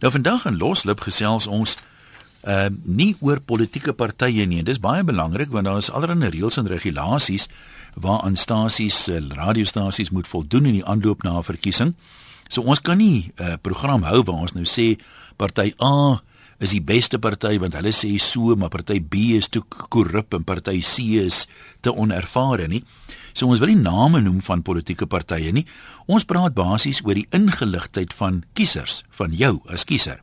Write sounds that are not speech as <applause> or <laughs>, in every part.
Nou vandag in Loslip gesels ons uh nie oor politieke partye nie. Dis baie belangrik want daar is allerlei reëls en regulasies waaraan stasies, uh, radiostasies moet voldoen in die aanloop na 'n verkiesing. So ons kan nie 'n uh, program hou waar ons nou sê party A is die beste party want hulle sê so, maar party B is te korrup en party C is te onervare nie. So ons wil nie name noem van politieke partye nie. Ons praat basies oor die ingeligtheid van kiesers, van jou as kiezer.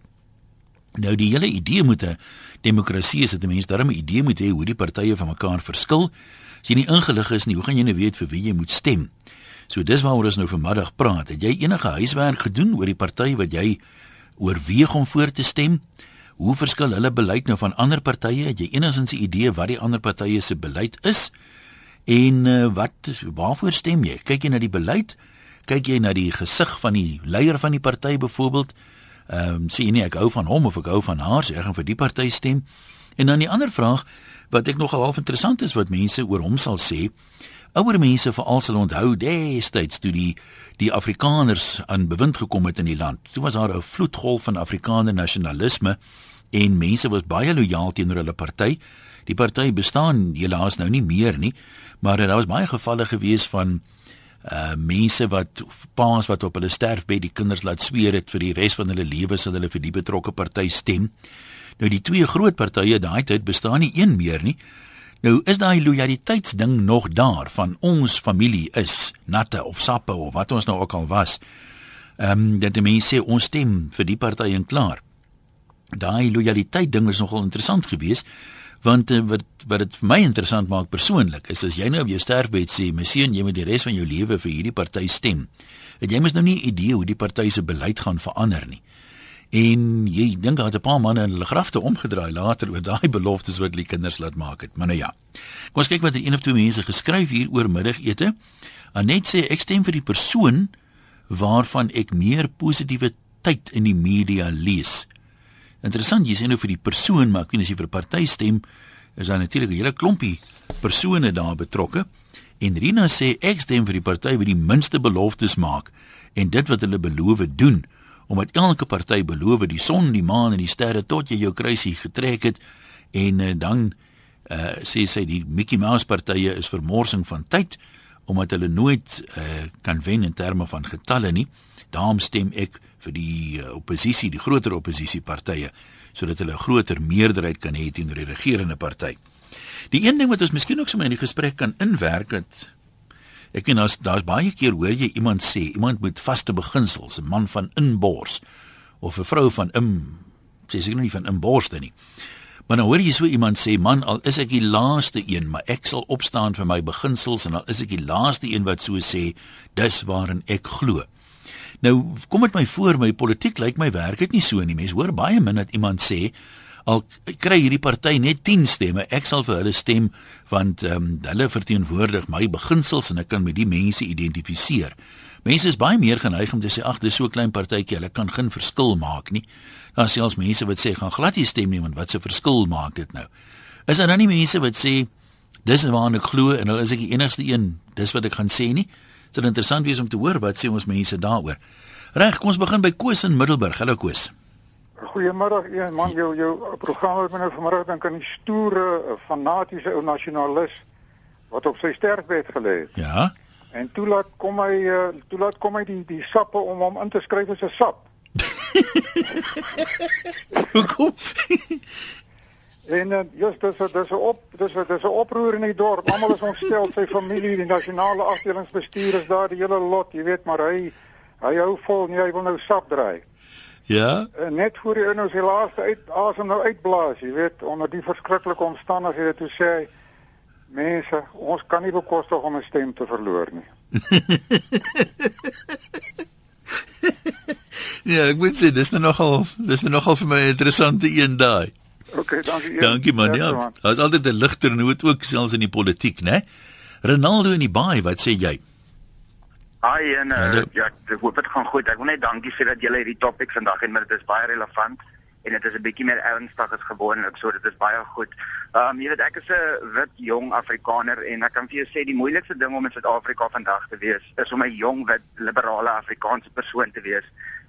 Nou die hele idee moet 'n demokrasie is dat 'n mens darem 'n idee moet hê hoe die partye van mekaar verskil. As jy nie ingelig is nie, hoe gaan jy nou weet vir wie jy moet stem? So dis waaroor ons nou vanmiddag praat. Het jy enige huiswerk gedoen oor die party wat jy oorweeg om voor te stem? Hoe verskil hulle beleid nou van ander partye? Het jy enigsins 'n idee wat die ander partye se beleid is? En uh, wat waarvoor stem jy? Kyk jy na die beleid? Kyk jy na die gesig van die leier van die party byvoorbeeld? Ehm um, sê nie ek hou van hom of ek hou van haar, sê ek gaan vir die party stem. En dan die ander vraag wat ek nogal half interessant is wat mense oor hom sal sê. Ouer mense veral sal onthou destyds toe die die Afrikaners aan bewind gekom het in die land. Toe was daar 'n vloedgolf van Afrikaner nasionalisme en mense was baie lojaal teenoor hulle party. Die party bestaan helaas nou nie meer nie, maar daar was baie gevalle gewees van uh mense wat paas wat op hulle sterfbed die kinders laat sweer het vir die res van hulle lewe sal hulle vir die betrokke party stem. Nou die twee groot partye daai tyd bestaan nie een meer nie. Nou is daai lojaliteitsding nog daar van ons familie is natte of sappe of wat ons nou ook al was. Ehm um, dat die mense sê ons stem vir die party en klaar. Daai lojaliteit ding is nogal interessant geweest want uh, wat wat dit vir my interessant maak persoonlik is as jy nou op jou sterfbed sê my seun jy moet die res van jou lewe vir hierdie party stem het jy mos nou nie 'n idee hoe die party se beleid gaan verander nie. En jy dink dat 'n paar manne in hulle grafte omgedraai later oor daai <laughs> beloftes wat hulle kinders laat maak het. Maar nou ja. Kom ons kyk wat er een of twee mense geskryf hier oor middagete. Anet sê ek stem vir die persoon waarvan ek meer positiewe tyd in die media lees Interessant, jy sê nou vir die persoon, maar ek weet as jy vir 'n party stem, is daar natuurlik 'n hele klompie persone daar betrokke. En Rina sê ek stem vir die party wat die minste beloftes maak en dit wat hulle beloof doen, omdat elke party beloof die son, die maan en die sterre tot jy jou kruisie getrek het en uh, dan uh, sê sy die Mickey Mouse partye is vermorsing van tyd omdat hulle nooit uh, kan wen in terme van getalle nie. Daarom stem ek vir die uh, oppositie, die groter oppositiepartye, sodat hulle 'n groter meerderheid kan hê teen die regerende party. Die een ding wat ons miskien ook sommer in die gesprek kan inwerk het ek weet daar's daar's baie keer hoor jy iemand sê iemand moet vaste beginsels, 'n man van inbors of 'n vrou van im sê seker nie van inborste nie. Maar nou hoor jy so iemand sê man al is ek die laaste een, maar ek sal opstaan vir my beginsels en al is ek die laaste een wat so sê, dis waarin ek glo. Nou kom dit my voor my politiek lyk my werk dit nie so nie. Mense hoor baie min dat iemand sê al kry hierdie party net 10 stemme, ek sal vir hulle stem want ehm um, hulle verteenwoordig my beginsels en ek kan met die mense identifiseer. Mense is baie meer geneig om te sê ag, dis so 'n klein partytjie, hulle kan geen verskil maak nie. Daar selfs mense wat sê gaan glad nie stem nie want wat se verskil maak dit nou? Is daar dan nie mense wat sê dis waar ek glo en hulle is ek die enigste een, dis wat ek gaan sê nie? Dit sal interessant wees om te hoor wat sê ons mense daaroor. Reg, kom ons begin by Koos in Middelburg. Hallo Koos. Goeiemôre, een man jou jou program het my nou vanmiddag dink aan die stoere fanatiese ou nasionalis wat op sy sterfbed gelê het. Ja. En toe laat kom hy uh, toe laat kom hy die die sappe om hom in te skryf as 'n sap. <laughs> Hoekom? En uh, just dis dis 'n op dis dis 'n oproer in die dorp. Almal is ontstel, sy familie, die nasionale afdelingsbestuur is daar, die hele lot, jy weet, maar hy hy hou vol, nie, hy wil nou sap draai. Ja. En net voor hy nou sy laaste uit asem nou uitblaas, jy weet, onder die verskriklike omstandighede toe sê hy mense, ons kan nie bekostig om 'n stem te verloor nie. <laughs> ja, ek moet sê dis nou nogal dis nou nogal vir my 'n interessante een daai. Okay, dankie. Dankie man. Ja. Daar's altyd 'n ligter noot ook selfs in die politiek, né? Ronaldo in die baai, wat sê jy? Hi en uh, ja, ek hoop dit gaan goed. Ek wil net dankie sê dat julle hierdie topik vandag het, maar dit is baie relevant en dit is 'n bietjie meer ernstig as gewoonlik, so dit is baie goed. Ehm um, jy weet ek is 'n wit jong Afrikaner en ek kan vir jou sê die moeilikste ding om in Suid-Afrika vandag te wees is om 'n jong wit liberale Afrikaanse persoon te wees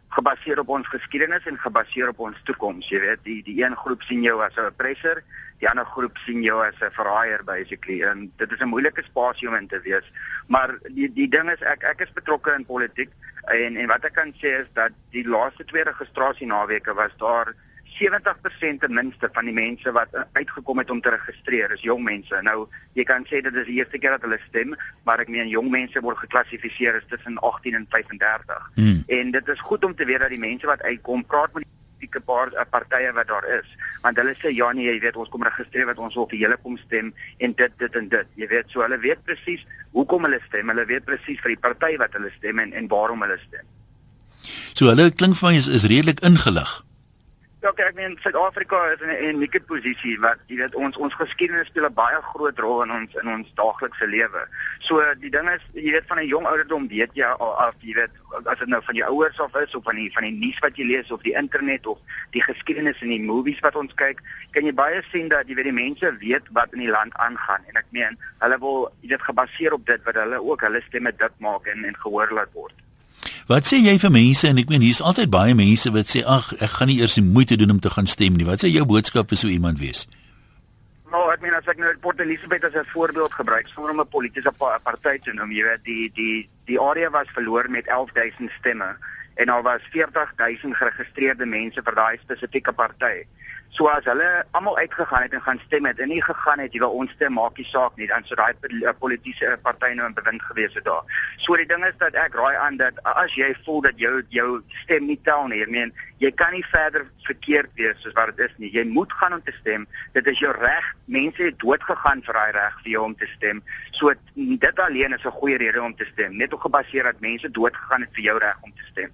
gebaseer op ons geskiedenis en gebaseer op ons toekoms. Jy weet, die die een groep sien jou as 'n oppressor, die ander groep sien jou as 'n verraaier basically. En dit is 'n moeilike spasie om in te wees. Maar die die ding is ek ek is betrokke in politiek en en wat ek kan sê is dat die laaste twee registrasie naweke was daar 70% ten minste van die mense wat uitgekom het om te registreer is jong mense. Nou, jy kan sê dit is die eerste keer dat hulle stem, maar ek meen jong mense word geklassifiseer as tussen 18 en 35. Hmm. En dit is goed om te weet dat die mense wat uitkom, praat met die paar uh, partye wat daar is, want hulle sê ja nee, jy weet ons kom registreer wat ons wil vir julle kom stem en dit dit en dit. Jy weet, so hulle weet presies hoekom hulle stem. Hulle weet presies vir die party wat hulle stem en en waarom hulle stem. So hulle klink vir my is, is redelik ingelig. Ja, kyk, ek meen Suid-Afrika is in 'n unieke posisie wat jy weet ons ons geskiedenis speel 'n baie groot rol in ons in ons daaglikse lewe. So die ding is, jy weet van 'n jong ouderdom weet jy af, jy weet as dit nou van jou ouers af is of van die van die nuus wat jy lees of die internet of die geskiedenis in die movies wat ons kyk, kan jy baie sien dat jy weet die mense weet wat in die land aangaan en ek meen hulle wil weet gebaseer op dit wat hulle ook hulle stemme dik maak en en gehoor laat word. Wat sê jy vir mense en ek meen hier's altyd baie mense wat sê ag ek gaan nie eers die moeite doen om te gaan stem nie. Wat sê jou boodskap vir so iemand wees? Nou, ek meen as ek nou Port Elizabeth as 'n voorbeeld gebruik sonder om 'n politieke pa party te noem, jy weet die die die area was verloor met 11000 stemme en daar was 40000 geregistreerde mense vir daai spesifieke party. So as hulle almal uitgegaan het en gaan stem het en nie gegaan het jy wil ons stem maak nie saak nie dan sou daai eh, politieke party nou in bewind gewees het daar. So die ding is dat ek raai aan dat as jy voel dat jou jou stem nie tel nie, ek meen jy kan nie verder verkeerd wees soos wat dit is nie. Jy moet gaan om te stem. Dit is jou reg. Mense het dood gegaan vir daai reg vir jou om te stem. So dit alleen is 'n goeie rede om te stem. Net op gebaseer dat mense dood gegaan het vir jou reg om te stem.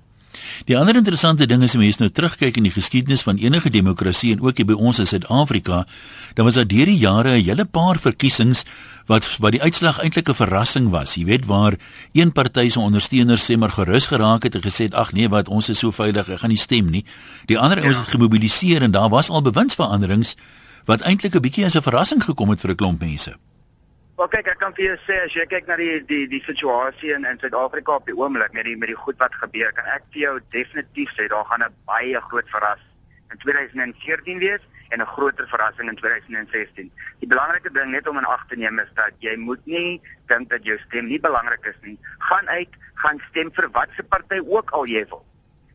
Die ander interessante ding is as mens nou terugkyk in die geskiedenis van enige demokrasie en ook hier by ons in Suid-Afrika, dan was daar deur die jare 'n hele paar verkiesings wat wat die uitslag eintlik 'n verrassing was. Jy weet waar een party se ondersteuners sê maar gerus geraak het en gesê het ag nee, wat ons is so veilig, ek gaan nie stem nie. Die ander ouens ja. het gemobiliseer en daar was al bewindsveranderings wat eintlik 'n bietjie as 'n verrassing gekom het vir 'n klomp mense. Maar kyk, ek kan vir jou sê as jy kyk na die die die situasie in in Suid-Afrika op die oomblik met die met die goed wat gebeur, kan ek vir jou definitief sê daar gaan 'n baie groot verrassing in 2014 wees en 'n groter verrassing in 2016. Die belangrike ding net om in ag te neem is dat jy moet nie dink dat jou stem nie belangrik is nie. Gaan uit, gaan stem vir watse party ook al jy wil.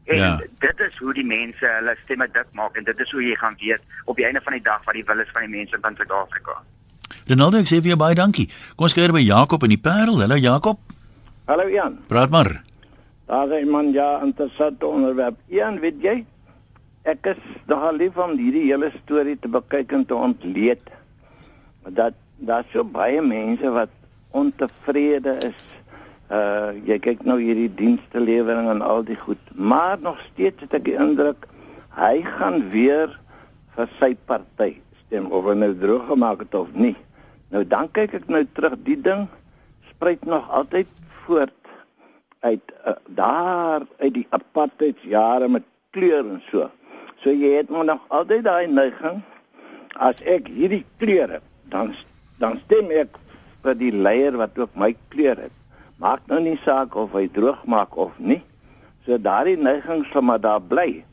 En ja. dit is hoe die mense hulle stemme dik maak en dit is hoe jy gaan weet op die einde van die dag wat die wil is van die mense in Suid-Afrika. Ronaldo, ek sê vir jou baie dankie. Kom ons kyk by Jakob in die Parel. Hallo Jakob. Hallo Jan. Praat maar. Daar is man ja, interessant onderwerp. Jan, weet jy? Ek is nogal lief om hierdie hele storie te bekyk en te ontleed. Dat daar so baie mense wat ontevrede is. Uh jy kyk nou hierdie dienstelewering en al die goed, maar nog steeds het ek die indruk hy gaan weer vir sy party stem of hy nou droog gemaak het of nie. Nou dan kyk ek nou terug, die ding spruit nog altyd voort uit uh, daar uit die apartheidsjare met kleur en so. So jy het maar nog altyd daai neiging as ek hierdie kleure dan dan stem ek vir die leier wat ook my kleur het. Maak nou nie saak of hy droog maak of nie. So daardie neiging sal maar daar bly.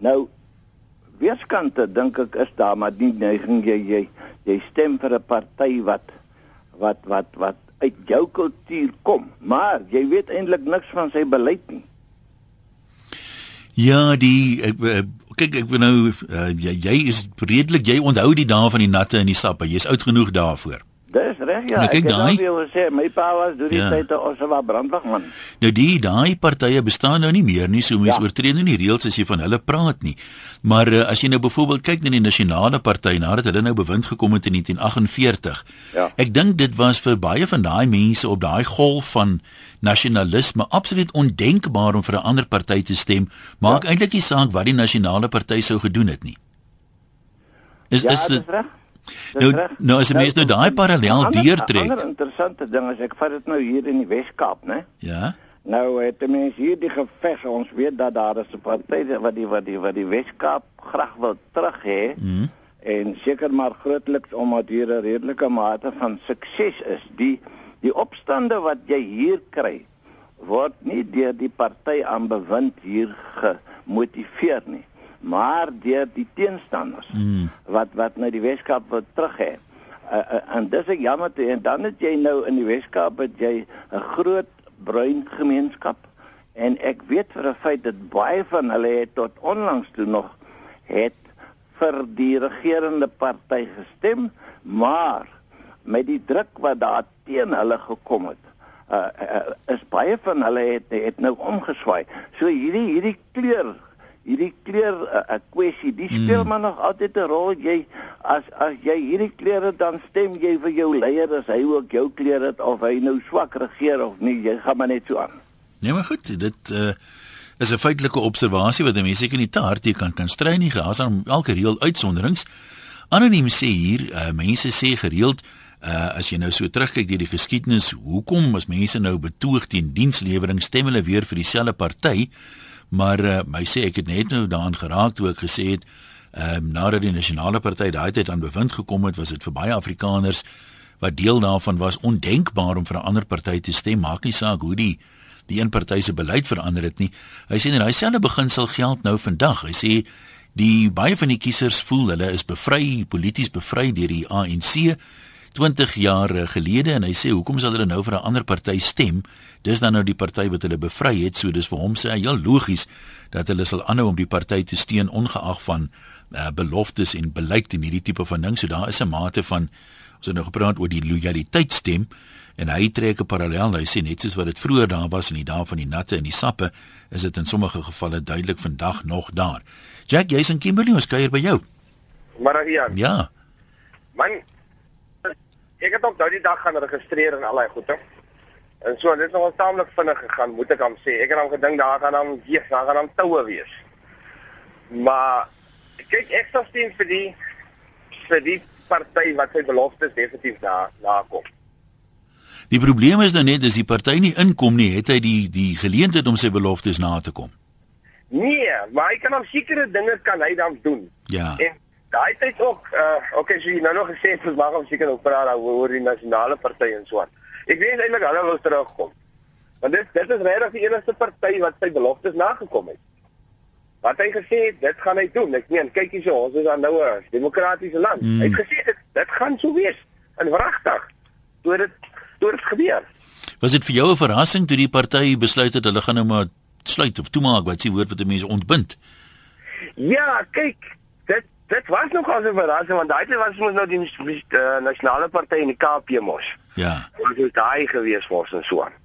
Nou weerskante dink ek is daar maar die neiging jy jy jy stem vir 'n party wat wat wat wat uit jou kultuur kom maar jy weet eintlik niks van sy beleid nie Ja, die ek, ek kyk ek nou uh, jy, jy is redelik jy onthou die dae van die natte en die sappe. Jy's oud genoeg daarvoor. Dis reg ja. Nou, ek het al wil sê my pa was deur die ja. tyd ons was brandwagman. Nou die daai partye bestaan nou nie meer nie, so mense ja. oortree nou nie reëls as jy van hulle praat nie. Maar uh, as jy nou byvoorbeeld kyk na die nasionale party nadat hulle nou bewind gekom het in 1948. Ja. Ek dink dit was vir baie van daai mense op daai golf van nasionalisme absoluut ondenkbaar om vir 'n ander party te stem. Maak ja. eintlik nie saak wat die nasionale party sou gedoen het nie. Is ja, is dit reg? Nou nou as jy mens nou daai parallel deurtrek. 'n Ander interessante ding is ek vat dit nou hier in die Wes-Kaap, né? Ja. Nou het mense hier die geveg, ons weet dat daar is 'n party wat die wat die wat die Wes-Kaap graag wil terug hê. Mm. En seker maar grootliks omdat hier 'n redelike mate van sukses is. Die die opstande wat jy hier kry word nie deur die party aan bewind hier gemotiveer nie, maar deur die teenstanders mm. wat wat nou die Weskaap wil terug hê. Uh, uh, en dis ek jammer toe en dan het jy nou in die Weskaap het jy 'n groot bruin gemeenskap en ek weet vir 'n feit dat baie van hulle het tot onlangs toe nog het vir die regerende party gestem, maar met die druk wat daar teen hulle gekom het, uh, uh, is baie van hulle het het nou omgeswaai. So hierdie hierdie kleur hierdie kleur 'n uh, kwessie, die speel mm. maar nog altyd 'n rol. Jy as as jy hierdie kleure dan stem jy vir jou leier as hy ook jou kleur het of hy nou swak regeer of nie, jy gaan maar net so aan. Nee, maar goed, dit uh is 'n feitelike observasie wat mense seker nie te hard hier kan kan strei nie. Gehaas aan elke reël uitsonderings. Anoniem sê hier, uh, mense sê gereeld uh as jy nou so terugkyk deur die geskiedenis, hoekom as mense nou betoog teen dienslewering stem hulle weer vir dieselfde party? Maar uh, my sê ek het net nou daaraan geraak toe ek gesê het ehm um, nadat die nasionale party daai tyd aan bewind gekom het, was dit vir baie Afrikaners wat deel daarvan was ondenkbaar om vir 'n ander party te stem. Maak nie saak hoe die die een party se beleid verander het nie. Hy sê net daai selfde beginsel geld nou vandag. Hy sê die baie van die kiesers voel hulle is bevry, polities bevry deur die ANC 20 jaar gelede en hy sê hoekom sal hulle nou vir 'n ander party stem? Dis dan nou die party wat hulle bevry het, so dis vir hom sê hy heel logies dat hulle sal aanhou om die party te steun ongeag van uh, beloftes en beleid en hierdie tipe van ding. So daar is 'n mate van ons het nou gepraat oor die lojaliteitsstem en hy trek 'n parallel. Hy sê net soos wat dit vroeër daar was in die dae van die natte en die sappe, is dit in sommige gevalle duidelik vandag nog daar. Jack, jy's in Kimberley, ons kuier by jou. Maar ja. Ja. Man, ek het ook daai die dag gaan registreer en al daai goede. En so dit het nog taamlik vinnig gegaan, moet ek hom sê. Ek het hom gedink daar gaan hom weer, daar gaan hom toue wees. Maar kyk ek sou sien vir die vir die party wat sy beloftes definitief daar nakom. Die probleem is nou net as die party nie inkom nie, het hy die die geleentheid om sy beloftes na te kom. Nee, maar hy kan op sekere dinge kan hy dan doen. Ja. En daai tyd ook uh okay, so jy nou nog gesê het ons mag om seker ook praat oor die nasionale party en so aan. Ek weet eintlik hulle wil terugkom. Want dit dit is regtig die enigste party wat sy beloftes nagekom het. Wat hy gesê het, dit gaan hy doen. Ek meen, kyk hierso, ons is dan nou 'n demokratiese land. Mm. Hy het gesê dit dit gaan so wees. En wragtig. Toe dit toe dit gebeur. Was dit vir jou 'n verrassing toe die party besluit het hulle gaan nou maar sluit of toemaak wat s'ie woord wat mense ontbind? Ja, kyk, dit was nog as 'n verrassing want daai was mos nou die uh, nasionale party in die KP mos. Ja. Ons het daai gewees mos en so aan.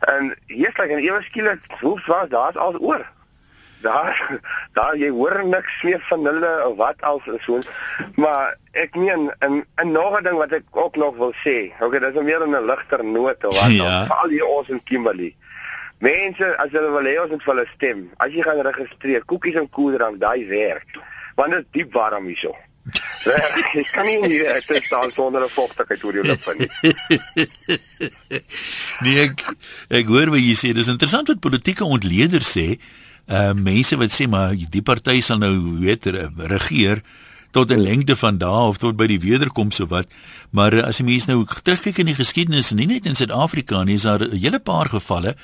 En hierslag en ewe skielik hoef was daar's al oor. Daar <laughs> daar jy hoor niks meer van hulle of wat en so. Maar ek meen in 'n nog 'n ding wat ek ook nog wil sê. Okay, dis meer 'n ligter noot of wat <laughs> ja. al hier ons in Kimberley. Mense, as hulle wil hê ons moet vir hulle stem. As jy gaan registreer, koekies en koeldrank, daai werk want dit is diep warm hierso. Ek <laughs> kan nie hier ek staan sonder 'n vogtigheid oor jou lippe nie. <laughs> nee, ek ek hoor wat jy sê. Dis interessant wat politieke ontleeders sê. Uh mense wat sê maar die party sal nou weet regeer tot 'n lengte van dae of tot by die wederkoms so wat. Maar as jy mense nou terugkyk in die geskiedenis, nie net in Suid-Afrika nie, is daar 'n hele paar gevalle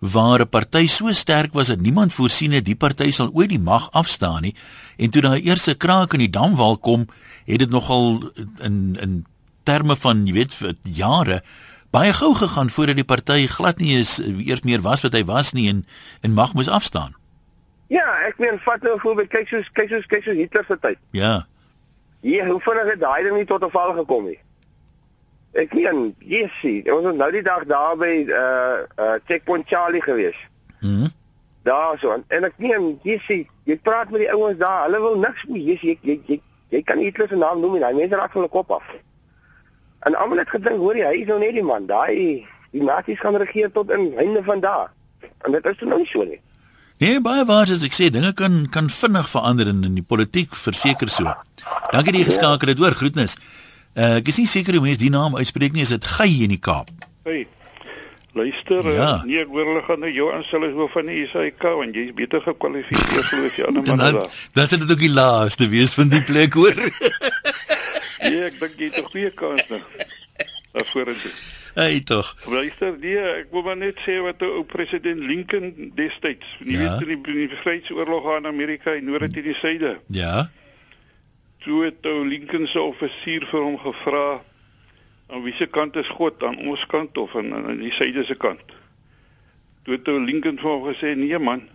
waar 'n party so sterk was dat niemand voorsien het die party sal ooit die mag afstaan nie en toe daai eerste kraak in die damwal kom het dit nogal in in terme van jy weet vir jare baie gou gegaan voordat die party glad nie is eers meer was wat hy was nie en en mag moes afstaan Ja, ek meen vat nou voorbeeld kyk soos kyk soos kyk soos Hitler se tyd. Ja. Ja, hoe vinnig het daai ding nie tot 'n val gekom nie? Ek meen, Jessie, ons was nou die dag daar by uh uh Checkpoint Charlie gewees. Mhm. Daar so en ek meen, Jessie, jy praat met die ouens daar, hulle wil niks meer, Jessie, jy jy jy, jy kan hulle se naam noem nie, daai mense raak van hulle kop af. En almal het gedink, hoor jy, hy is nou net die man, daai die nasies gaan regeer tot in einde van daai. En dit is nou nie so nie. Nee, baie waar as ek sê dinge kan kan vinnig verander in, in die politiek verseker so. Dankie dat jy geskakel het, hoor, groetnis. Uh, ek is nie seker hoe mense die naam uitspreek nie, is dit Gey in die Kaap? Hey. Luister, ja. uh, nee, ek wil hulle gaan nou jou aanstel as hoof van die ISIK want jy's beter gekwalifiseer as die ander <laughs> manne daar. Dan sê dit ook die laaste wees van die plek hoor. <laughs> nee, ek dink jy het 'n goeie kans nog. Daarvoor is dit. Hey tog. Luister, nee, ek wil maar net sê wat ou president Lincoln destyds, jy ja. weet in die, die Vryheidsoorlog aan Amerika en noord teen die suide. Ja. Toe het ou Lincoln se offisier vir hom gevra aan wiese kant is God, aan ons kant of aan aan die suide se kant? Toe het ou Lincoln vir hom gesê, "Nee man,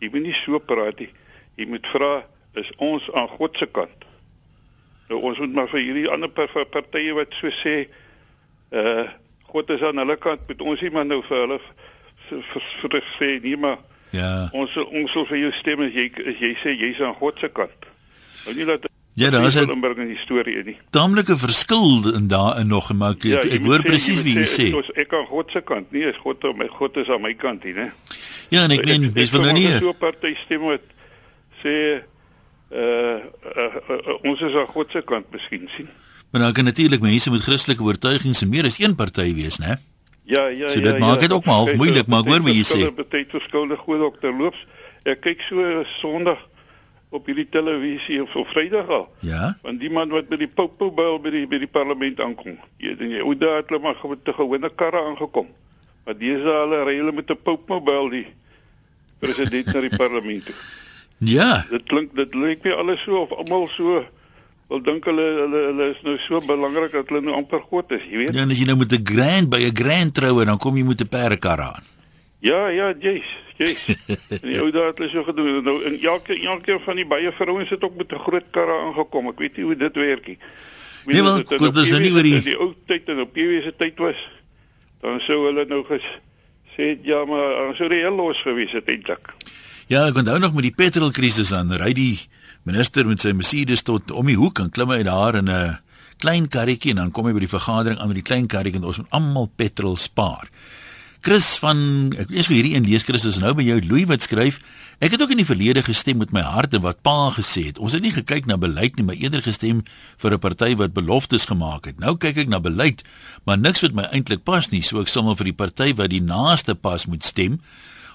jy moet nie so praat nie. Jy moet vra, is ons aan God se kant?" Nou ons moet maar vir hierdie ander partye wat so sê, uh God is aan hulle kant, moet ons nie maar nou vir hulle vir sê nie maar Ja. Ons ons sal vir jou stem as jy as jy sê jy's aan God se kant. Nou nie dat Ja, daar is 'n Limburg in die storie nie. Taamlike verskil in daarin nog, maar ek, ja, ek hoor presies wie jy sê. Ons ek aan God se kant, nie is God op my God is aan my kant nie, né? Ja, en ek meen dis van nou nie. So 'n party stem wat sê uh, uh, uh, uh ons is aan God se kant miskien sien. Maar dan kan natuurlik mense met Christelike oortuigings en meer as een party wees, né? Ja, ja, so, ja. Dit maak dit ja, ook maar half moeilik, maar ek hoor wat jy sê. Dit beteken verskillende goeie dokter loops. Ek kyk so Sondag op hierdie televisie op Vrydag al. Ja. Want die man wat by die Popobel by die by die parlement aankom. Jy dink jy, hoe daar het hulle maar te gewone karre aangekom. Maar dis al ry hulle met 'n Popobel die president na die <laughs> parlement toe. Ja. Dit klink dit lyk my alles so of almal so wil dink hulle hulle hulle is nou so belangrik dat hulle nou amper God is, jy weet. Ja, en as jy nou met 'n grand by 'n grand troue dan kom jy met 'n perdekar aan. Ja, ja, jy's, jy's. Die ou daar het hulle so gedoen. Nou in elke elke van die baie vrouens het ook met 'n groot karre aangekom. Ek weet nie hoe dit werk nie. Nee, wel, dit is nou nie oor die die ou tyd en op PW se tyd was. Dan sou hulle nou ges sê ja, maar sou heel los gewees het eintlik. Ja, ek onthou nog met die petrolkrisis aan, ry die minister met sy Mercedes tot om die hoek en klim hy daar in 'n klein karretjie en dan kom hy by die vergadering aan met die klein karretjie en ons moet almal petrol spaar. Chris van ek lees hoe hierdie een lees Chris is nou by jou Louis wat skryf ek het ook in die verlede gestem met my hart en wat pa gesê het. Ons het nie gekyk na beleid nie maar eerder gestem vir 'n party wat beloftes gemaak het. Nou kyk ek na beleid maar niks wat my eintlik pas nie. So ek sal maar vir die party wat die naaste pas moet stem.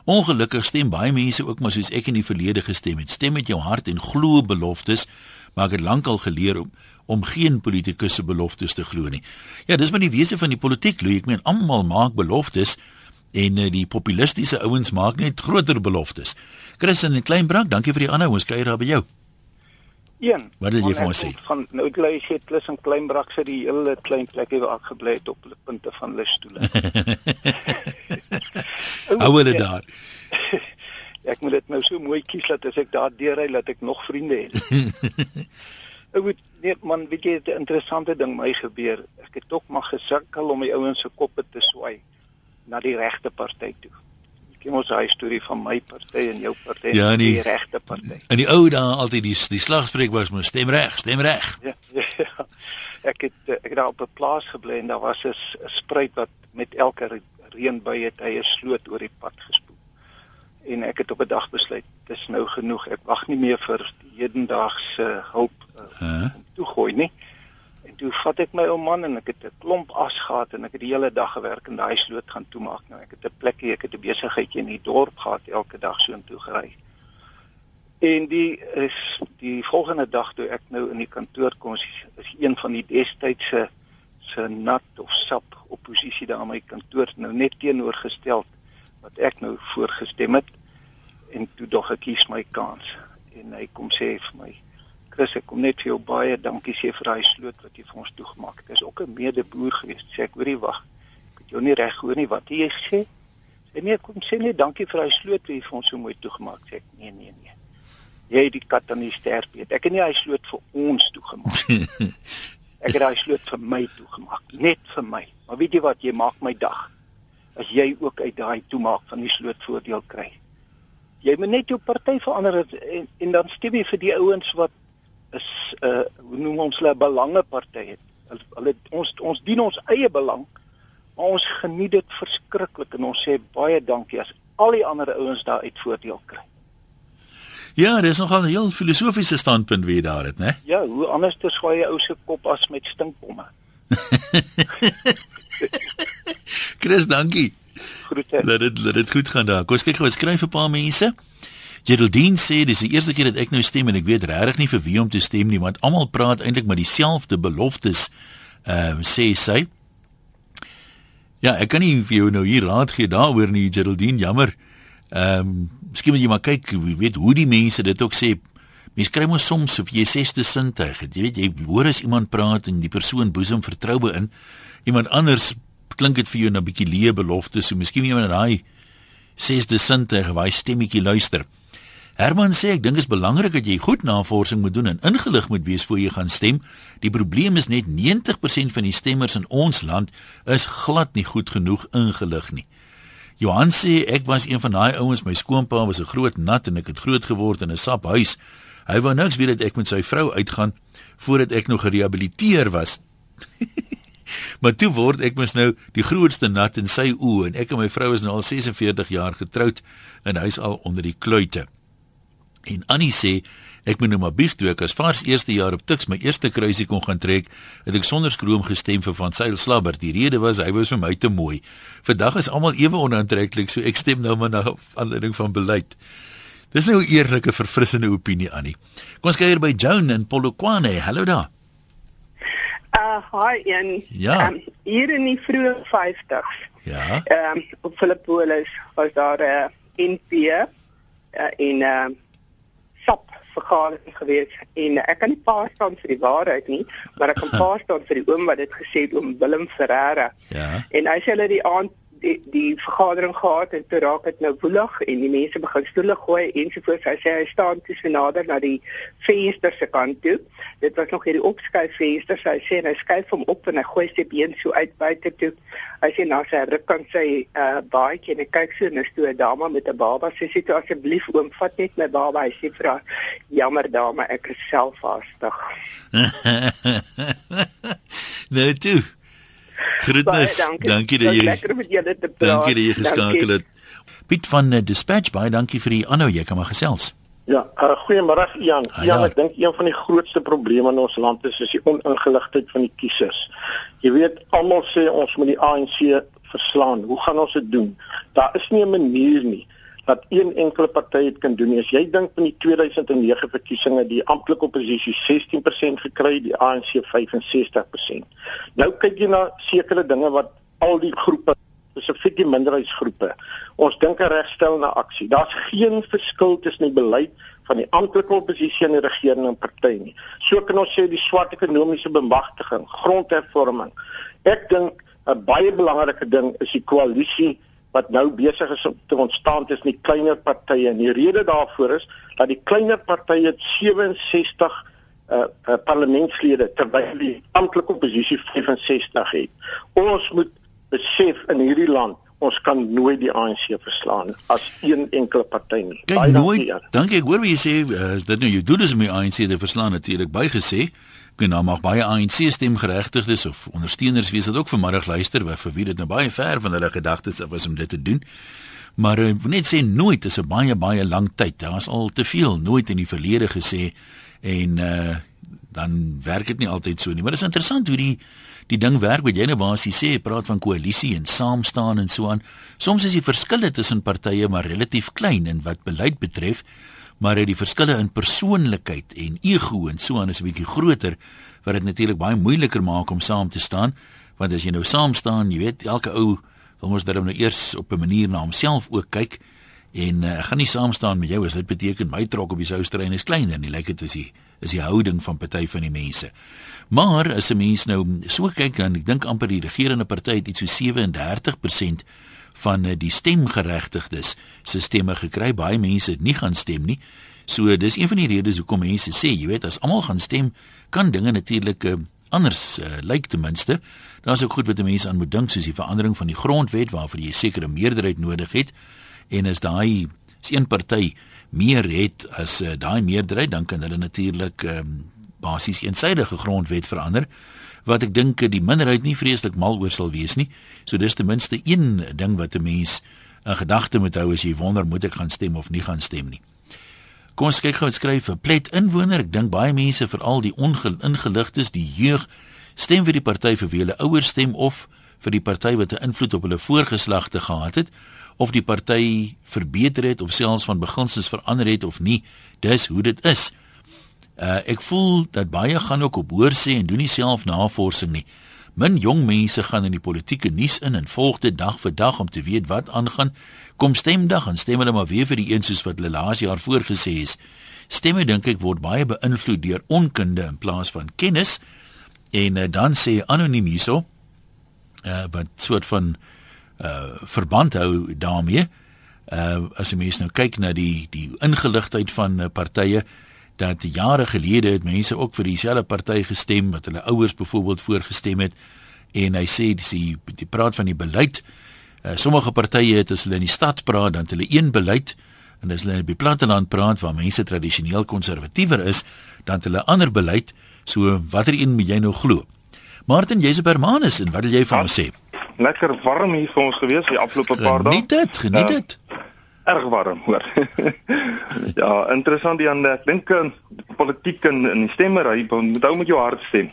Ongelukkig stem baie mense ook maar soos ek in die verlede gestem het. Stem met jou hart en glo beloftes. Maar ek het lankal geleer om om geen politikus se beloftes te glo nie. Ja, dis maar die wese van die politiek, Louis. Ek meen almal maak beloftes en uh, die populistiese ouens maak net groter beloftes. Chris in Kleinbrak, dankie vir die aanhou. Ons kuier daar by jou. Een. Wat wil jy vir ons sê? Van nou lê jy klus in Kleinbrak sit die hele klein plekkie waar ek gebly het op die punte van lusstoele. <laughs> Hou hulle daar. <laughs> ek moet dit nou so mooi kies dat as ek daar deurry dat ek nog vriende het. <laughs> Ek weet nee man, weet jy 'n interessante ding my gebeur. Ek het tog maar gesukkel om die ouens se koppe te swai na die regte party toe. Ek ken ons daai storie van my party en jou party ja, en die, die regte party. In die ou dae altyd die die slagspreuk was moet stem reg, stem reg. <laughs> Ja, ja. Ek het ek het daar op 'n plaas gebly en daar was 'n spruit wat met elke reënbuie het hy 'n sloot oor die pad gespoel. En ek het op 'n dag besluit, dis nou genoeg. Ek wag nie meer vir hedendaagse hulp uh, huh? toegooi nie. Toe vat ek my ou man en ek het 'n klomp as gehad en ek het die hele dag gewerk en daai sloot gaan toemaak. Nou ek het 'n plekkie, ek het 'n besigheidjie in die dorp gehad elke dag so intoe gery. En die is die volgende dag toe ek nou in die kantoor kom, is, is een van die destydse se nat of sap oppositie daar aan my kantoor nou net teenoorgestel wat ek nou voorgestem het en toe dog ek kies my kans en hy kom sê vir my Chris ek kom net vir jou baie dankie sê vir daai sloot wat jy vir ons toegemaak het. Dit is ook 'n medeboer geweest. Sê ek hoorie wag. Ek het jou nie reg gehoor nie wat jy sê. Sê nee, kom sê net dankie vir daai sloot wat jy vir ons so mooi toegemaak het. Sê ek nee nee nee. Jy het die kat aan die sterp eet. Ek het nie daai sloot vir ons toegemaak nie. <laughs> ek het daai sloot vir my toegemaak, net vir my. Maar weet jy wat, jy maak my dag. As jy ook uit daai toemaak van die sloot voordeel kry. Jy moet net jou party verander en, en dan stem jy vir die ouens wat is uh hoe noem ons hulle belangeparty het. Hulle ons ons dien ons eie belang, maar ons geniet dit verskriklik en ons sê baie dankie as al die ander ouens daar uit voordeel kry. Ja, dis nogal 'n heel filosofiese standpunt wie daar het, né? Ja, hoe anders te swaai jy ou se kop as met stinkbomme. <laughs> Chris, dankie. Groete. Laat dit laat dit goed gaan daar. Kom ons kyk gou, skryf 'n paar mense. Geraldine sê dis die eerste keer dat ek nou stem en ek weet regtig nie vir wie om te stem nie want almal praat eintlik met dieselfde beloftes. Ehm uh, sê sy. Ja, ek kan nie vir jou nou hier raad gee daaroor nie, Geraldine, jammer. Ehm, um, miskien moet jy maar kyk, jy weet hoe die mense dit ook sê. Mens kry mos soms of jy sesde sintuig het. Jy weet jy hoor as iemand praat en die persoon boesem vertroue in. Iemand anders klink dit vir jou 'n bietjie leë belofte, so miskien jy moet daai sesde sintuig, daai stemmetjie luister. Herman sê ek dink dit is belangrik dat jy goed navorsing moet doen en ingelig moet wees voor jy gaan stem. Die probleem is net 90% van die stemmers in ons land is glad nie goed genoeg ingelig nie. Johan sê ek was een van daai ouens, my skoonpa was 'n groot nat en ek het groot geword in 'n saphuis. Hy wou niks weet dat ek met sy vrou uitgaan voordat ek nog gerehabiliteer was. <laughs> maar toe word ek mos nou die grootste nat in sy oë en ek en my vrou is nou al 46 jaar getroud en hy's al onder die kluite. En Annie sê ek moet nou maar bieg toe ek as vars eerste jaar op Tuks my eerste kruisie kon gaan trek, het ek sonder skroom gestem vir van Sail Slabber. Die rede was hy was vir my te mooi. Vandag is almal ewe onaantreklik, so ek stem nou maar na aanleiding van beleid. Dis nou 'n eerlike verfrissende opinie Annie. Kom ons kyk hier by Joan in Polokwane. Hallo daar. Uh hi en ja. um, hier in die vroeë 50s. Ja. Ehm um, op Philippolis was daar 'n uh, NP uh, en ehm uh, vergadering gewees en ek kan nie pas staan vir die waarheid nie, maar ek kan <laughs> pas staan vir die oom wat dit gesê het oom Willem Ferreira. Ja. En hy sê hulle die aand die die vergadering gehad en toe raak dit nou woelig en die mense begin stoele gooi ensovoorts. Hy sê hy staan toe so nader na die venster se kant toe. Dit was nog hierdie opskuif venster. Hy sê hy skuif hom op en hy gooi sy been so uit buite toe. Hy sê nou sy ruk kan sy uh baadjie en hy kyk so na toe 'n dame met 'n baba. Sy sê toe asseblief oom, vat net my baba. Hy sê vir haar, "Jammer dame, ek is self haastig." <laughs> nee, toe. Groetnis. Dankie, dankie dat jy lekker met julle te praat. Dankie dat jy geskakel het. Piet van uh, Dispatch, baie dankie vir die aanhou. Jy kan maar gesels. Ja, uh, goeiemôre Jan. Ah, ja, ek dink een van die grootste probleme in ons land is is die oningeligtheid van die kiesers. Jy weet, almal sê ons moet die ANC verslaan. Hoe gaan ons dit doen? Daar is nie 'n manier nie dat een enkele party dit kan doen. As jy dink van die 2009 verkiesings, die amptelike oppositie 16% gekry, die ANC 65%. Nou kyk jy na sekere dinge wat al die groepe spesifiek die minderheidsgroepe. Ons dink 'n regstel na aksie. Daar's geen verskil tussen die beleid van die amptelike oppositie en die regerende party nie. So kan ons sê die swart ekonomiese bemagtiging, grondhervorming. Ek dink 'n baie belangrike ding is die koalisie wat nou besig is om te ontstaan tussen die kleiner partye. En die rede daarvoor is dat die kleiner partye 67 uh, uh parlementslede terwyl die amptelike oppositie 65 het. Ons moet besef in hierdie land ons kan nooit die ANC verslaan as een enkele party nie. Baie nooit. Dankie. Ek hoor wat jy sê, uh, is dit nou jy doen dis om die ANC te verslaan natuurlik bygesê. Ek nou mag baie ANC stemgeregtigdes of ondersteuners wees wat ook vanmiddag luister vir wie dit nou baie ver van hulle gedagtes was om dit te doen. Maar uh, net sê nooit is 'n baie baie lang tyd. Daar was al te veel nooit in die verlede gesê en uh dan werk dit nie altyd so nie. Maar dit is interessant hoe die die ding werk wat jy nou basies sê, praat van koalisie en saam staan en so aan. Soms is die verskille tussen partye maar relatief klein in wat beleid betref maar die verskille in persoonlikheid en ego en so aan is 'n bietjie groter wat dit natuurlik baie moeiliker maak om saam te staan. Want as jy nou saam staan jy weet elke ou wil mos dan nou eers op 'n manier na homself ook kyk. En uh, ek gaan nie saam staan met jou as dit beteken my trok op die soustrein is kleiner nie. Lyk dit is die is die houding van party van die mense. Maar as 'n mens nou so kyk dan ek dink amper die regerende party het iets so 37% van eh, die stemgeregtigdes se stemme gekry. Baie mense het nie gaan stem nie. So dis een van die redes hoekom mense sê, jy weet, as almal gaan stem, kan dinge natuurlik uh, anders uh, lyk ten minste. Daar's ook goed wat mense aan moet dink soos die verandering van die grondwet waarvoor jy sekere meerderheid nodig het. En as daai as een party meer het as uh, daai meerderheid, dan kan hulle natuurlik um, basies eensydige grondwet verander wat ek dink die minderheid nie vreeslik mal oor sal wees nie. So dis ten minste een ding wat 'n mens in gedagte moet hou as jy wonder moet ek gaan stem of nie gaan stem nie. Kom ons kyk gou wat skryf 'n plet inwoner. Ek dink baie mense veral die ongeligtes, die jeug stem vir die party vir wie hulle ouers stem of vir die party wat 'n invloed op hulle voorgeslagte gehad het of die party verbeter het of selfs van beginsels verander het of nie. Dis hoe dit is. Uh ek voel dat baie gaan ook op hoor sê en doen nie self navorsing nie. Min jong mense gaan in die politieke nuus in en volg dit dag vir dag om te weet wat aangaan. Kom stemdag en stem hulle maar weer vir die een soos wat hulle laas jaar voorgesê is. Stemme dink ek word baie beïnvloed deur onkunde in plaas van kennis. En uh, dan sê anoniem hierso uh wat soort van uh verband hou daarmee. Uh as jy mens nou kyk na die die ingeligtheid van uh, partye dat jare gelede het mense ook vir dieselfde party gestem wat hulle ouers byvoorbeeld voorgestem het en hy sê dis die praat van die beleid. Uh, sommige partye het as hulle in die stad praat dan hulle een beleid en as hulle in die platteland praat waar mense tradisioneel konservatiewer is dan hulle ander beleid. So watter een moet jy nou glo? Martin, jy's 'n Bermanus en wat wil jy van ons sê? Lekker warm hier vir ons gewees die afgelope paar dae. Geniet dit, geniet ja. dit. Uh, erg warm, hoor. <laughs> ja, interessant Jan, ek dink uh, politiek in in die stemmery moet ou met jou hart stem.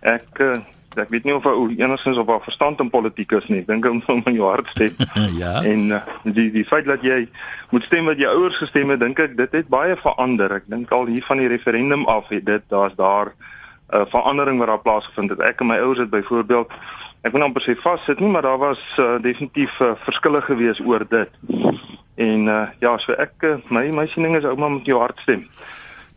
Ek uh, ek weet nie of ou enigstens op haar verstand in politiek is nie. Ek dink om met jou hart stem. <laughs> ja. En uh, die die feit dat jy moet stem wat jou ouers gestem het, dink ek dit het baie verander. Ek dink al hier van die referendum af het dit daar's daar 'n uh, verandering wat daar plaasgevind het. Ek en my ouers het byvoorbeeld ek wil amper sê vassit nie, maar daar was uh, definitief uh, verskille gewees oor dit. En uh, ja, so ek uh, my my siening is ouma met jou hart stem.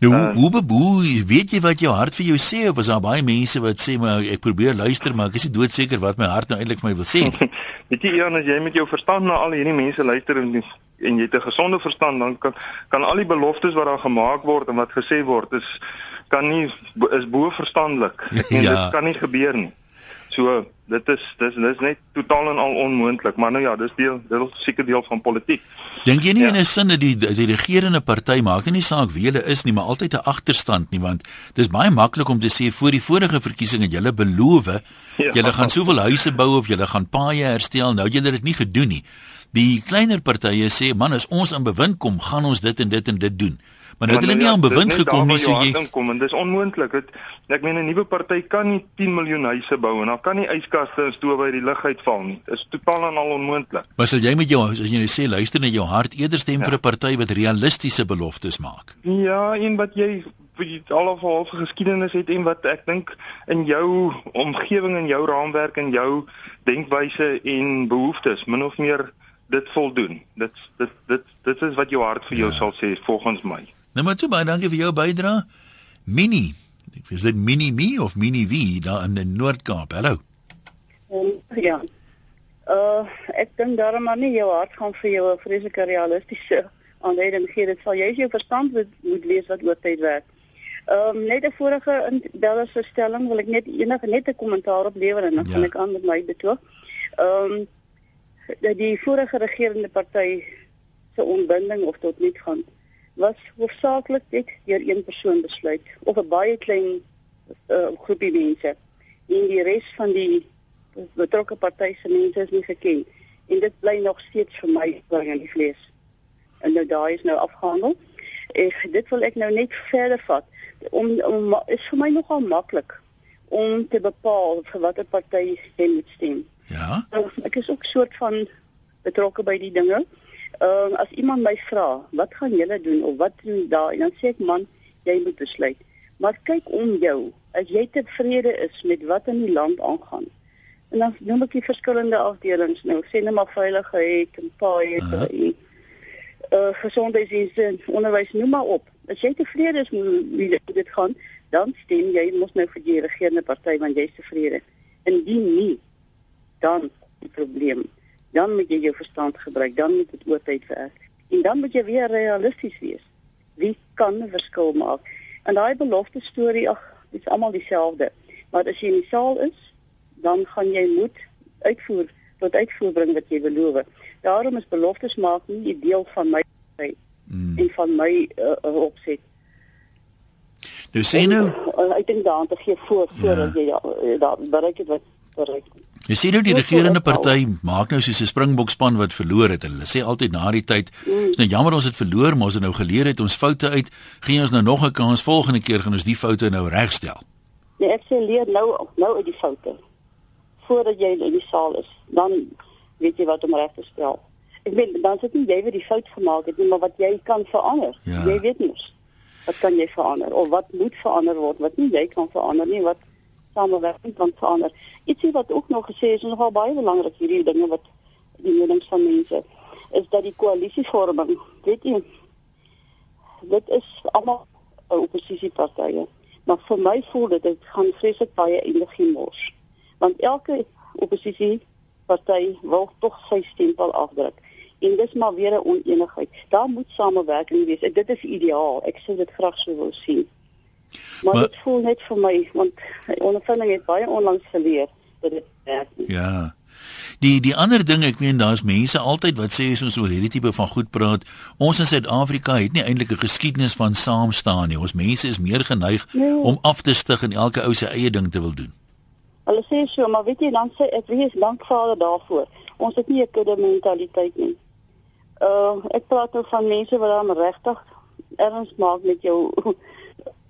Nou uh, hoe beboe, weet jy wat jou hart vir jou sê of is daar baie mense wat sê maar ek probeer luister maar ek is nie doodseker wat my hart nou eintlik vir my wil sê nie. <laughs> weet jy Jan, as jy met jou verstand na al hierdie mense luister en en jy het 'n gesonde verstand dan kan kan al die beloftes wat daar gemaak word en wat gesê word is kan nie is bo verstandelik <laughs> en ja. dit kan nie gebeur nie. So dit is dis dis net totaal en al onmoontlik, maar nou ja, dis deel dit is seker deel van politiek. Dink jy nie ja. in 'n sin dat die die regerende party maak nie saak wie hulle is nie, maar altyd 'n agterstand nie, want dis baie maklik om te sê voor die vorige verkiesings julle beloof, ja. julle gaan soveel huise bou of julle gaan paaie herstel, nou julle dit nie gedoen nie. Die kleiner partye sê man as ons in bewind kom, gaan ons dit en dit en dit doen. Maar nou het hulle nie ja, aan bewind gekom nie, so jy kom en dis onmoontlik. Dit ek meen 'n nuwe party kan nie 10 miljoen huise bou en dan kan nie yskaste en stowe uit die lug uitval nie. Dit is totaal en al onmoontlik. Maar sal jy met jou as jy nou sê luister na jou hart eerder stem ja. vir 'n party wat realistiese beloftes maak? Ja, een wat jy vir al of half geskiedenis het en wat ek dink in jou omgewing en jou raamwerk en jou denkwyse en behoeftes min of meer dit voldoen. Dit dit dit dit is wat jou hart vir jou ja. sal sê volgens my. Nou maar toe baie dankie vir jou bydrae. Mini. Is dit Mini Me of Mini V daar in die Noord-Kaap? Hallo. Um, ja. Uh ek dink daarom maar nie jou hart gaan vir jou 'n vreeslike realistiese aanleiding gee. Dit sal jy jou verstand moet, moet lees wat oor tyd werk. Ehm um, net 'n vorige beller se stelling wil ek net enige net 'n kommentaar op lewer en dan ja. gaan ek aan met my betoog. Ehm um, dat die vorige regerende party se onbinding of tot niet gaan was hoofsaaklik net deur een persoon besluit of 'n baie klein uh, groepie mense. En die res van die betrokke partye se mense is nie geken en dit bly nog steeds vir my bring in die vlees. En nou daai is nou afgehandel. Ek dit wil ek nou net verder vat. Om, om is vir my nogal maklik om te bepaal vir watter party jy moet stem ja nou, ek is ook soort van betrokke by die dinge Ehm uh, as iemand my vra, wat gaan julle doen of wat doen daar? Dan sê ek man, jy moet besluit. Maar kyk om jou. As jy tevrede is met wat in die land aangaan. En dan noem ek die verskillende afdelings nou, sê net maar veiligheid en paai en uh -huh. uh gesondheidsdienste, onderwys, noem maar op. As jy tevrede is met dit gaan, dan stem jy mos nou vir die regerende party want jy's tevrede. Indien nie, dan die probleem dan moet jy jou verstand gebruik, dan moet dit oor tyd werk. En dan moet jy weer realisties wees. Wie kan 'n verskil maak? En daai belofte storie, ag, dit is almal dieselfde. Maar as jy in die saal is, dan gaan jy moet uitvoer tot uitvoer bring wat jy beloof. Daarom is beloftes maak nie 'n deel van my mm. en van my uh, opset. Nou sê nou, uh, ek dink daaraan te gee voor voordat ja. jy ja, daar bereik het wat bereik. Jy sien nou die regerende party maak nou soos 'n springbokspan wat verloor het. Hulle sê altyd na die tyd, is nou jammer ons het verloor, maar ons het nou geleer het ons foute uit. Gee ons nou nog 'n kans volgende keer gaan ons die foute nou regstel. Nee, ek sê leer nou nou uit die foute. Voordat jy in die saal is, dan weet jy wat om reg te stel. Ek weet dan sit nie jy wat die fout gemaak het nie, maar wat jy kan verander. Ja. Jy weet mos. Wat kan jy verander of wat moet verander word wat nie jy kan verander nie, wat samewerking kan verander. Ietsie wat ook nog gesê is, is nogal baie belangrik hierdie dinge wat die menings van mense is dat die koalisievorming, weet jy, dit is almal oppositiepartye. Maar vir my voel dit dit gaan vreeslik baie energie mors. Want elke oppositie party wil tog sy stempel afdruk. En dis maar weer 'n oneenigheid. Daar moet samewerking wees. Dit is ideaal. Ek sou dit graag sou wil sien. Maar, maar dit voel net vir my want ondervinding het baie onlangs geleer dat dit werk. Ja. Die die ander ding ek meen daar's mense altyd wat sê as ons oor hierdie tipe van goed praat, ons in Suid-Afrika het nie eintlik 'n geskiedenis van saam staan nie. Ons mense is meer geneig nee. om af te stig en elke ou se eie ding te wil doen. Hulle sê so, maar weet jy dan sê ek wees dankvader daarvoor. Ons het nie 'n kudde mentaliteit nie. Uh ek praat nou van mense wat dan regtig erns maak met jou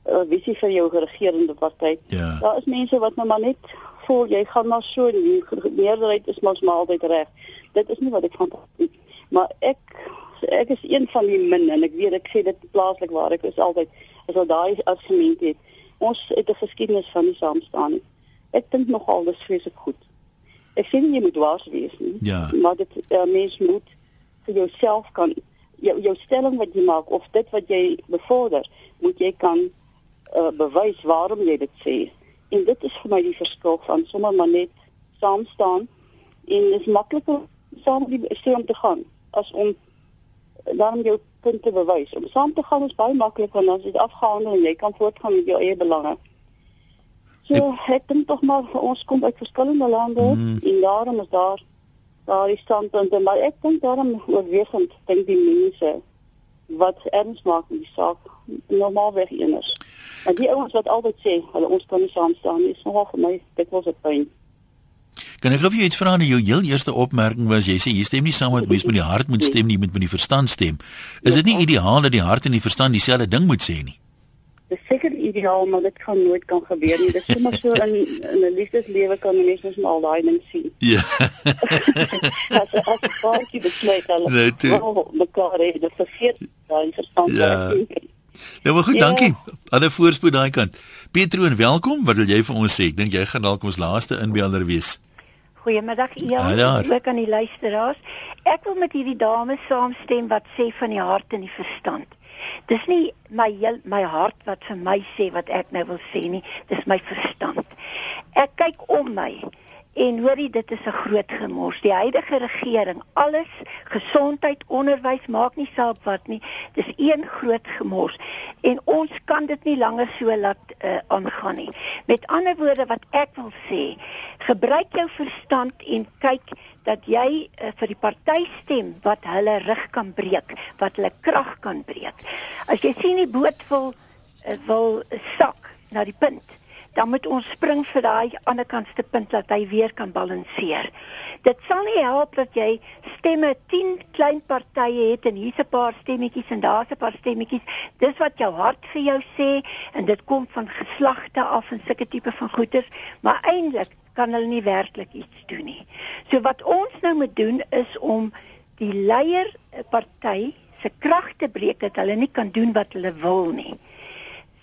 uh, visie vir jou regerende party. Ja. Daar is mense wat nou maar net voel jy gaan maar so die meerderheid is mos maar altyd reg. Dit is nie wat ek van maar ek ek is een van die min en ek weet ek sê dit plaaslik waar ek is altyd as al daai argument het. Ons het 'n geskiedenis van nie saam staan nie. Ek dink nogal dis vreeslik goed. Ek sê nie jy moet dwaas wees nie. Ja. Maar dit uh, mens moet vir jouself kan jou, jou stelling wat jy maak of dit wat jy bevorder, moet jy kan uh, bewys waarom jy dit sê. En dit is vir my die verskil van sommer maar net saam staan en dit is makliker saam die stem te gaan as om dan jou punt te bewys. Om saam te gaan is baie makliker want dan is dit afgehandel en jy kan voortgaan met jou eie belange. So ek dink tog maar ons kom uit verskillende lande mm. en daarom is daar daar is standpunte maar ek dink daarom oorwegend dink die mense wat erns maak in die saak normaalweg eners. En die ouens wat altyd sê hulle ons kan nie saam staan nie, is nogal vir my dit was 'n pyn. Kan ek gou vir jou iets vra? Jou heel eerste opmerking was jy sê jy stem nie saam met mense met die hart moet stem nie, moet met die verstand stem. Is dit nie ideaal dat die hart en die verstand dieselfde ding moet sê nie? Dis seker ideaal, maar dit kan nooit kan gebeur nie. Dit is sommer so in in 'n liefdeslewe kan mense maar al daai ding sien. <laughs> Ja. <laughs> as as party besluit hulle. Nee, toe. Mekaar het dit vergeet daai verstand. Ja. Nou maar goed, ja. dankie. Alle voorspoed daai kant. Petro en welkom. Wat wil jy vir ons sê? Ek dink jy gaan dalk ons laaste inbeelder wees. Goeiemiddag Ian. Ek kan die luisteraars. Ek wil met hierdie dames saamstem wat sê van die hart en die verstand. Dis nie my heel, my hart wat vir my sê wat ek nou wil sê nie, dis my verstand. Ek kyk om my En hoorie, dit is 'n groot gemors. Die huidige regering, alles, gesondheid, onderwys, maak nie saak wat nie. Dis een groot gemors. En ons kan dit nie langer so laat uh, aangaan nie. Met ander woorde wat ek wil sê, gebruik jou verstand en kyk dat jy uh, vir die party stem wat hulle rug kan breek, wat hulle krag kan breek. As jy sien die boot wil uh, wil sak na die punt dan moet ons spring vir daai ander kantste punt dat hy weer kan balanseer. Dit sal nie help dat jy stemme 10 klein partye het en hier's 'n paar stemmetjies en daar's 'n paar stemmetjies. Dis wat jou hart vir jou sê en dit kom van geslagte af en sulke tipe van goeters, maar eintlik kan hulle nie werklik iets doen nie. So wat ons nou moet doen is om die leier party se krag te breek dat hulle nie kan doen wat hulle wil nie.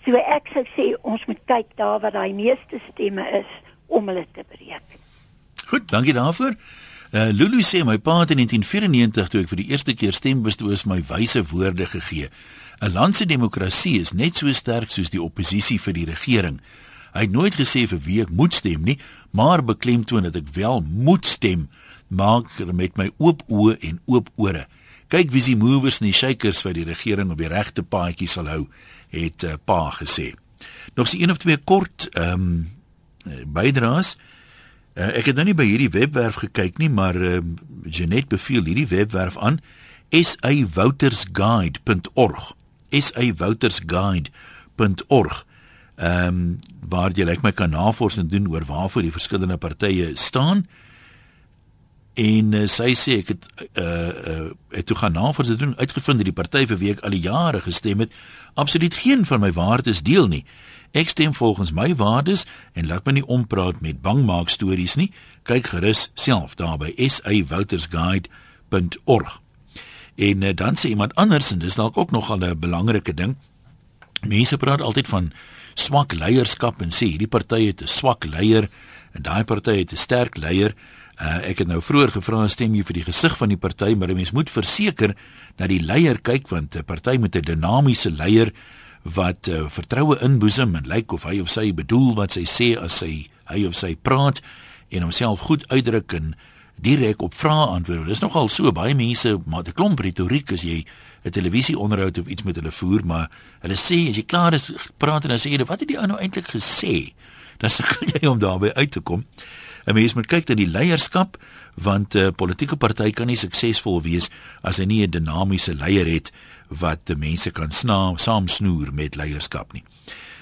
So ek sou sê ons moet kyk daar waar daai meeste stemme is om hulle te breek. Goed, dankie daarvoor. Uh, Lulu sê my pa het in 1994 toe ek vir die eerste keer stem bestoos my wyse woorde gegee. 'n Land se demokrasie is net so sterk soos die oppositie vir die regering. Hy het nooit gesê vir wie ek moet stem nie, maar beklemtoon dat ek wel moet stem, maak met my oop oë en oop ore. Kyk wie se movers en die shakers wat die regering op die regte paadjie sal hou het uh, pa gesê. Nog so een of twee kort ehm um, bydraes. Uh, ek het nou nie by hierdie webwerf gekyk nie, maar ehm uh, Janet beveel hierdie webwerf aan sawoutersguide.org. sawoutersguide.org. Ehm um, waar jy net my kan navorsing doen oor waarvoor die verskillende partye staan. En uh, sy sê ek het uh uh het toe gaan navorsing doen uitgevind dat die party vir wie ek al die jare gestem het absoluut geen van my waardes deel nie. Ek stem volgens my waardes en laat my nie ompraat met bangmaak stories nie. Kyk gerus self daar by sawoutersguide.org. En uh, dan sê iemand anders en dis dalk ook nog 'n belangrike ding. Mense praat altyd van swak leierskap en sê hierdie party het 'n swak leier en daai party het 'n sterk leier. Uh, ek het nou vroeër gevra stem jy vir die gesig van die party, maar 'n mens moet verseker dat die leier kyk want 'n party met 'n dinamiese leier wat uh, vertroue inboesem en lyk of hy of sy bedoel wat sy sê as sy hy of sy praat en homself goed uitdruk en direk op vrae antwoord. Dis nogal so baie mense maar 'n klomp retoriek as jy 'n televisieonderhoud of iets met hulle voer, maar hulle sê as jy klaar is praat en dan sê jy wat het die ou nou eintlik gesê? Dan sukkel <laughs> jy om daarby uit te kom. 'n Mens moet kyk na die leierskap want 'n uh, politieke party kan nie suksesvol wees as hy nie 'n dinamiese leier het wat die mense kan sna saamsnoer met leierskap nie.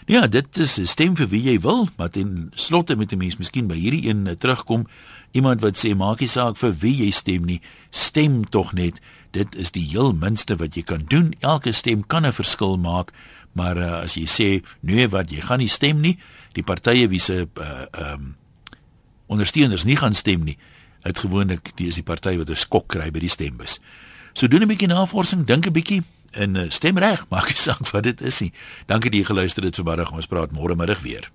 Ja, dit is 'n stem vir wie jy wil, maar ten slotte moet 'n mens miskien by hierdie een uh, terugkom. Iemand wat sê maak nie saak vir wie jy stem nie, stem tog net. Dit is die heel minste wat jy kan doen. Elke stem kan 'n verskil maak, maar uh, as jy sê nee, wat jy gaan nie stem nie, die partye wie se uh um ondersteuners nie gaan stem nie, het gewoonlik die is die party wat 'n skok kry by die stembus. So doen 'n bietjie navorsing, dink 'n bietjie en uh, stem reg, <laughs> maak nie saak wat dit is nie. Dankie dat jy geluister het vanmiddag. Ons praat môre middag weer.